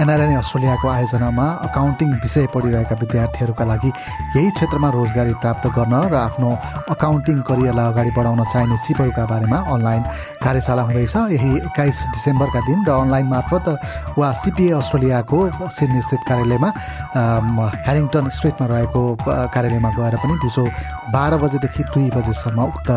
NRN अस्ट्रेलियाको आयोजनामा accounting विषय पढिरहेका विद्यार्थीहरूका लागि यही क्षेत्रमा रोजगारी प्राप्त गर्न र आफ्नो अकाउन्टिङ करियरलाई अगाडि बढाउन चाहिने सिपहरूका बारेमा अनलाइन कार्यशाला हुँदैछ। यही एक्काइस डिसेम्बरका दिन र अनलाइन मार्फत वा सिपिए अस्ट्रेलियाको सिडनी स्थित कार्यालयमा ह्यारिङटन स्ट्रिटमा रहेको कार्यालयमा गएर पनि दिउँसो बाह्र बजेदेखि दुई बजेसम्म उक्त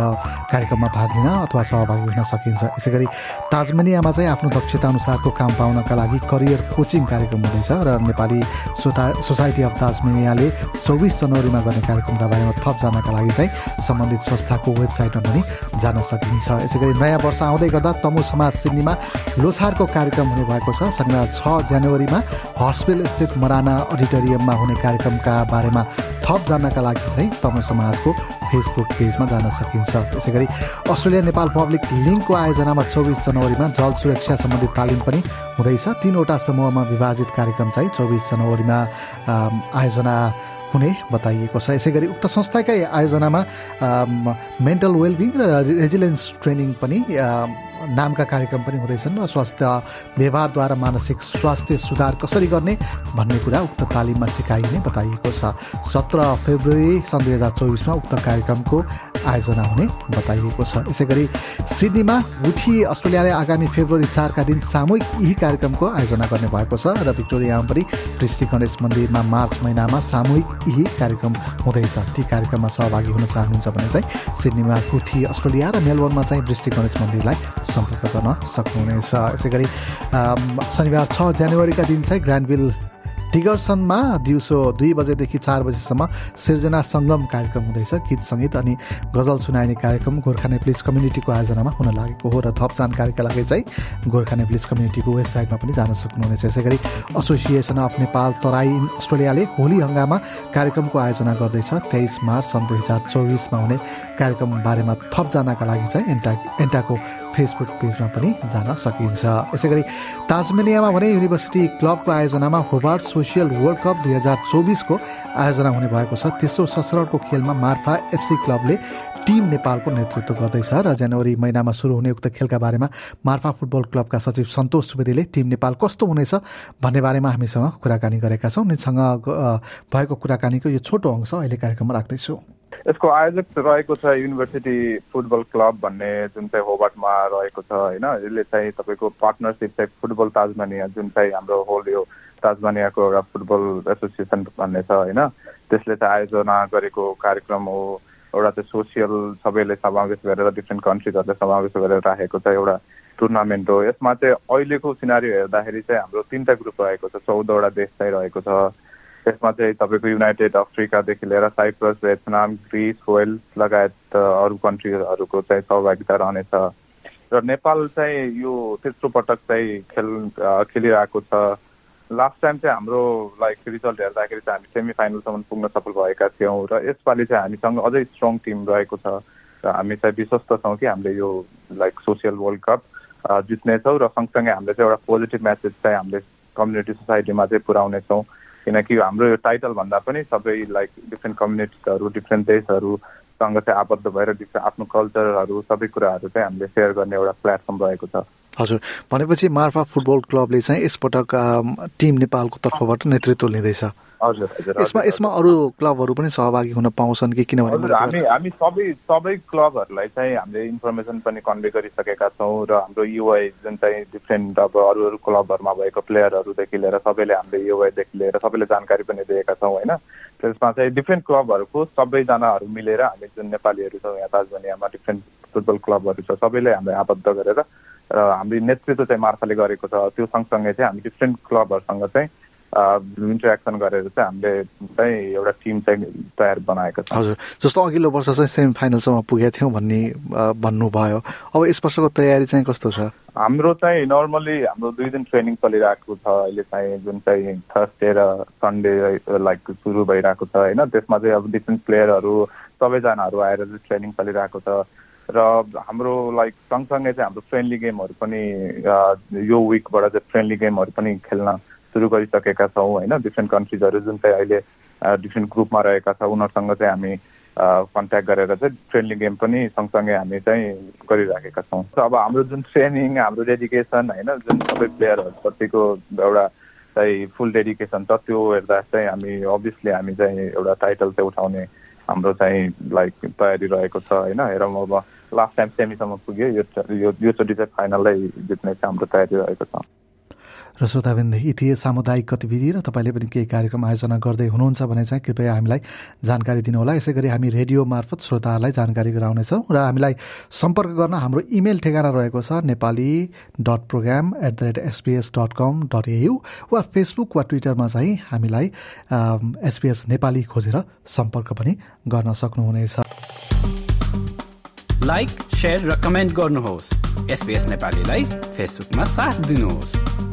कार्यक्रममा भाग लिन अथवा सहभागी हुन सकिन्छ। यसै गरी ताजमेनियामा चाहिँ आफ्नो दक्षता अनुसारको काम पाउनका लागि करियर कोचिङ कोचिङ कार्यक्रम हुँदैछ र नेपाली सोता सोसाइटी अफ ताजमेनियाले चौबिस जनवरीमा गर्ने कार्यक्रमका बारेमा थप जानका लागि चाहिँ सम्बन्धित संस्थाको वेबसाइटमा पनि जान सकिन्छ। यसै गरी नयाँ वर्ष आउँदै गर्दा तमु समाज सिडनीमा लोछारको कार्यक्रम हुने भएको छ। शनिबार छ जनवरीमा हस्पिटल स्थित मराना अडिटोरियममा हुने कार्यक्रमका बारेमा थप जान्नका लागि चाहिँ तमु समाजको फेसबुक पेजमा जान सकिन्छ। यसै गरी अस्ट्रेलिया नेपाल पब्लिक लिङ्कको आयोजनामा चौबिस जनवरीमा जल सुरक्षा सम्बन्धी तालिम पनि हुँदैछ। तिनवटा समूहमा विभाजित कार्यक्रम चाहिँ चौबिस जनवरीमा आयोजना हुने बताइएको छ। यसै गरी उक्त संस्थाकै आयोजनामा मेन्टल वेलबिङ र रेजिलेन्स ट्रेनिङ पनि नामका कार्यक्रम पनि हुँदैछन् र स्वास्थ्य व्यवहारद्वारा मानसिक स्वास्थ्य सुधार कसरी गर्ने भन्ने कुरा उक्त तालिममा सिकाइने बताइएको छ। सत्र फेब्रुअरी सन् दुई हजार चौबिसमा उक्त कार्यक्रमको आयोजना हुने बताइएको छ। यसै गरी सिडनीमा गुठी अस्ट्रेलियाले आगामी फेब्रुअरी चारका दिन सामूहिक यही कार्यक्रमको आयोजना गर्ने भएको छ र भिक्टोरियामा पनि कृष्ण गणेश मन्दिरमा मार्च महिनामा सामूहिक यही कार्यक्रम हुँदैछ। ती कार्यक्रममा सहभागी हुन चाहनुहुन्छ भने चाहिँ सिडनीमा गुठी अस्ट्रेलिया र मेलबोर्नमा चाहिँ वृष्टि गणेश मन्दिरलाई सम्पर्क गर्न सक्नुहुनेछ। यसै गरी शनिबार छ जनवरीका दिन चाहिँ ग्रान्डविल टिगर्सनमा दिउँसो दुई बजेदेखि चार बजीसम्म सिर्जना सङ्गम कार्यक्रम हुँदैछ गीत सङ्गीत अनि गजल सुनाइने कार्यक्रम गोर्खा नेप्लिज कम्युनिटीको आयोजनामा हुन लागेको हो र थप जानकारीका लागि चाहिँ गोर्खा नेप्लिज कम्युनिटीको वेबसाइटमा पनि जान सक्नुहुनेछ। यसै गरी association of Nepal Terai in अस्ट्रेलियाले Holi Hungama कार्यक्रमको आयोजना गर्दैछ। तेइस मार्च सन् दुई हजार चौबिसमा हुने कार्यक्रम बारेमा थप जानका लागि चाहिँ एन्टा एन्टाको फेसबुक पेजमा पनि जान सकिन्छ। यसै गरी ताजमेनियामा भने युनिभर्सिटी क्लबको आयोजनामा होबार्ट सोसियल वर्ल्ड कप दुई हजार चौबिसको आयोजना हुने भएको छ। तेस्रो सशरको खेलमा मार्फा एफसी क्लबले टिम नेपालको नेतृत्व गर्दैछ। र जनवरी महिनामा सुरु हुने उक्त खेलका बारेमा मार्फा फुटबल क्लबका सचिव सन्तोष सुवेदीले टिम नेपाल कस्तो हुनेछ भन्ने बारेमा हामीसँग कुराकानी गरेका छौँ। उनीसँग भएको कुराकानीको यो छोटो अंश अहिले कार्यक्रममा राख्दैछु। यसको आयोजक रहेको छ युनिभर्सिटी फुटबल क्लब भन्ने जुन चाहिँ होबाटमा रहेको छ होइन। यसले चाहिँ तपाईँको पार्टनरसिप चाहिँ फुटबल ताजमानिया जुन चाहिँ हाम्रो होल यो ताजमानियाको एउटा फुटबल एसोसिएसन भन्ने छ होइन? त्यसले चाहिँ आयोजना गरेको कार्यक्रम हो। एउटा चाहिँ सोसियल सबैले समावेश गरेर डिफ्रेन्ट कन्ट्रिजहरूले समावेश गरेर राखेको छ एउटा टुर्नामेन्ट हो। यसमा चाहिँ अहिलेको सिनारी हेर्दाखेरि चाहिँ हाम्रो तिनवटा ग्रुप रहेको छ। चौधवटा देश चाहिँ रहेको छ। त्यसमा चाहिँ तपाईँको युनाइटेड अफ्रिकादेखि लिएर साइप्रस भियतनाम ग्रिस वेल्स लगायत अरू कन्ट्रीहरूको चाहिँ सहभागिता रहनेछ। र नेपाल चाहिँ यो तेस्रो पटक चाहिँ खेल खेलिरहेको छ। लास्ट टाइम चाहिँ हाम्रो लाइक रिजल्ट हेर्दाखेरि चाहिँ हामी सेमी फाइनलसम्म पुग्न सफल भएका थियौँ र यसपालि चाहिँ हामीसँग अझै स्ट्रङ टिम रहेको छ र हामी चाहिँ विश्वस्त छौँ कि हामीले यो लाइक सोसियल वर्ल्ड कप जित्नेछौँ र सँगसँगै हामीले चाहिँ एउटा पोजिटिभ म्यासेज चाहिँ हामीले कम्युनिटी सोसाइटीमा चाहिँ पुऱ्याउनेछौँ किनकि हाम्रो यो टाइटल भन्दा पनि सबै लाइक डिफ्रेन्ट कम्युनिटिजहरू डिफ्रेन्ट देशहरूसँग चाहिँ आबद्ध भएर आफ्नो कल्चरहरू सबै कुराहरू चाहिँ हामीले सेयर गर्ने एउटा प्लेटफर्म रहेको छ। हजुर। भनेपछि मार्फा फुटबल क्लबले चाहिँ यसपटक टिम नेपालको तर्फबाट नेतृत्व लिँदैछ। यसमा यसमा अरू क्लबहरू पनि सहभागी हुन पाउँछन् कि किनभने हामी हामी सबै सबै क्लबहरूलाई चाहिँ हामीले इन्फर्मेसन पनि कन्भे गरिसकेका छौँ र हाम्रो युआई जुन चाहिँ डिफ्रेन्ट अब अरू अरू क्लबहरूमा भएको प्लेयरहरूदेखि लिएर सबैले हामीले युआईदेखि लिएर सबैले जानकारी पनि दिएका छौँ होइन? त्यसमा चाहिँ डिफ्रेन्ट क्लबहरूको सबैजनाहरू मिलेर हामी जुन नेपालीहरू छौँ यहाँ ताजमनियामा डिफ्रेन्ट फुटबल क्लबहरू छ सबैले हामीले आबद्ध गरेर र हाम्रो नेतृत्व चाहिँ मार्फाले गरेको छ। त्यो सँगसँगै चाहिँ हामी डिफ्रेन्ट क्लबहरूसँग चाहिँ इन्टरेक्सन गरेर चाहिँ हामीले चाहिँ एउटा टिम चाहिँ तयार बनाएको छ। हजुर। जस्तो अघिल्लो वर्ष चाहिँ सेमी फाइनलसम्म पुगेका थियौँ भन्ने भन्नुभयो। अब यस वर्षको तयारी चाहिँ कस्तो छ? हाम्रो चाहिँ नर्मली हाम्रो दुई दिन ट्रेनिङ चलिरहेको छ। अहिले चाहिँ जुन चाहिँ थर्सडे र सन्डे लाइक सुरु भइरहेको छ होइन? त्यसमा चाहिँ अब डिफ्रेन्ट प्लेयरहरू सबैजनाहरू आएर चाहिँ ट्रेनिङ चलिरहेको छ। र हाम्रो लाइक सँगसँगै चाहिँ हाम्रो फ्रेन्डली गेमहरू पनि यो विकबाट चाहिँ फ्रेन्डली गेमहरू पनि खेल्न सुरु गरिसकेका छौँ होइन? डिफ्रेन्ट कन्ट्रिजहरू जुन चाहिँ अहिले डिफ्रेन्ट ग्रुपमा रहेका छ उनीहरूसँग चाहिँ हामी कन्ट्याक्ट गरेर चाहिँ फ्रेन्डली गेम पनि सँगसँगै हामी चाहिँ गरिराखेका छौँ। अब हाम्रो जुन ट्रेनिङ हाम्रो डेडिकेसन होइन? जुन सबै प्लेयरहरूप्रतिको एउटा चाहिँ फुल डेडिकेसन छ त्यो हेर्दा चाहिँ हामी अभियसली हामी चाहिँ एउटा टाइटल चाहिँ उठाउने हाम्रो चाहिँ लाइक तयारी रहेको छ होइन? हेरौँ अब लास्ट टाइम सेमीसम्म पुग्यो यो योचोटि चाहिँ फाइनलै जित्ने चाहिँ हाम्रो तयारी रहेको छ। र श्रोताबिन्द यति सामुदायिक गतिविधि र तपाईँले पनि केही कार्यक्रम आयोजना गर्दै हुनुहुन्छ भने चाहिँ कृपया हामीलाई जानकारी दिनुहोला। यसै गरी हामी रेडियो मार्फत श्रोताहरूलाई जानकारी गराउनेछौँ र हामीलाई सम्पर्क गर्न हाम्रो इमेल ठेगाना रहेको छ Nepali dot program at the rate SBS dot com dot AU वा फेसबुक वा ट्विटरमा चाहिँ हामीलाई एसपिएस नेपाली खोजेर सम्पर्क पनि गर्न सक्नुहुनेछ। लाइक सेयर र कमेन्ट गर्नुहोस्। एसपिएस नेपालीलाई फेसबुकमा साथ दिनुहोस्।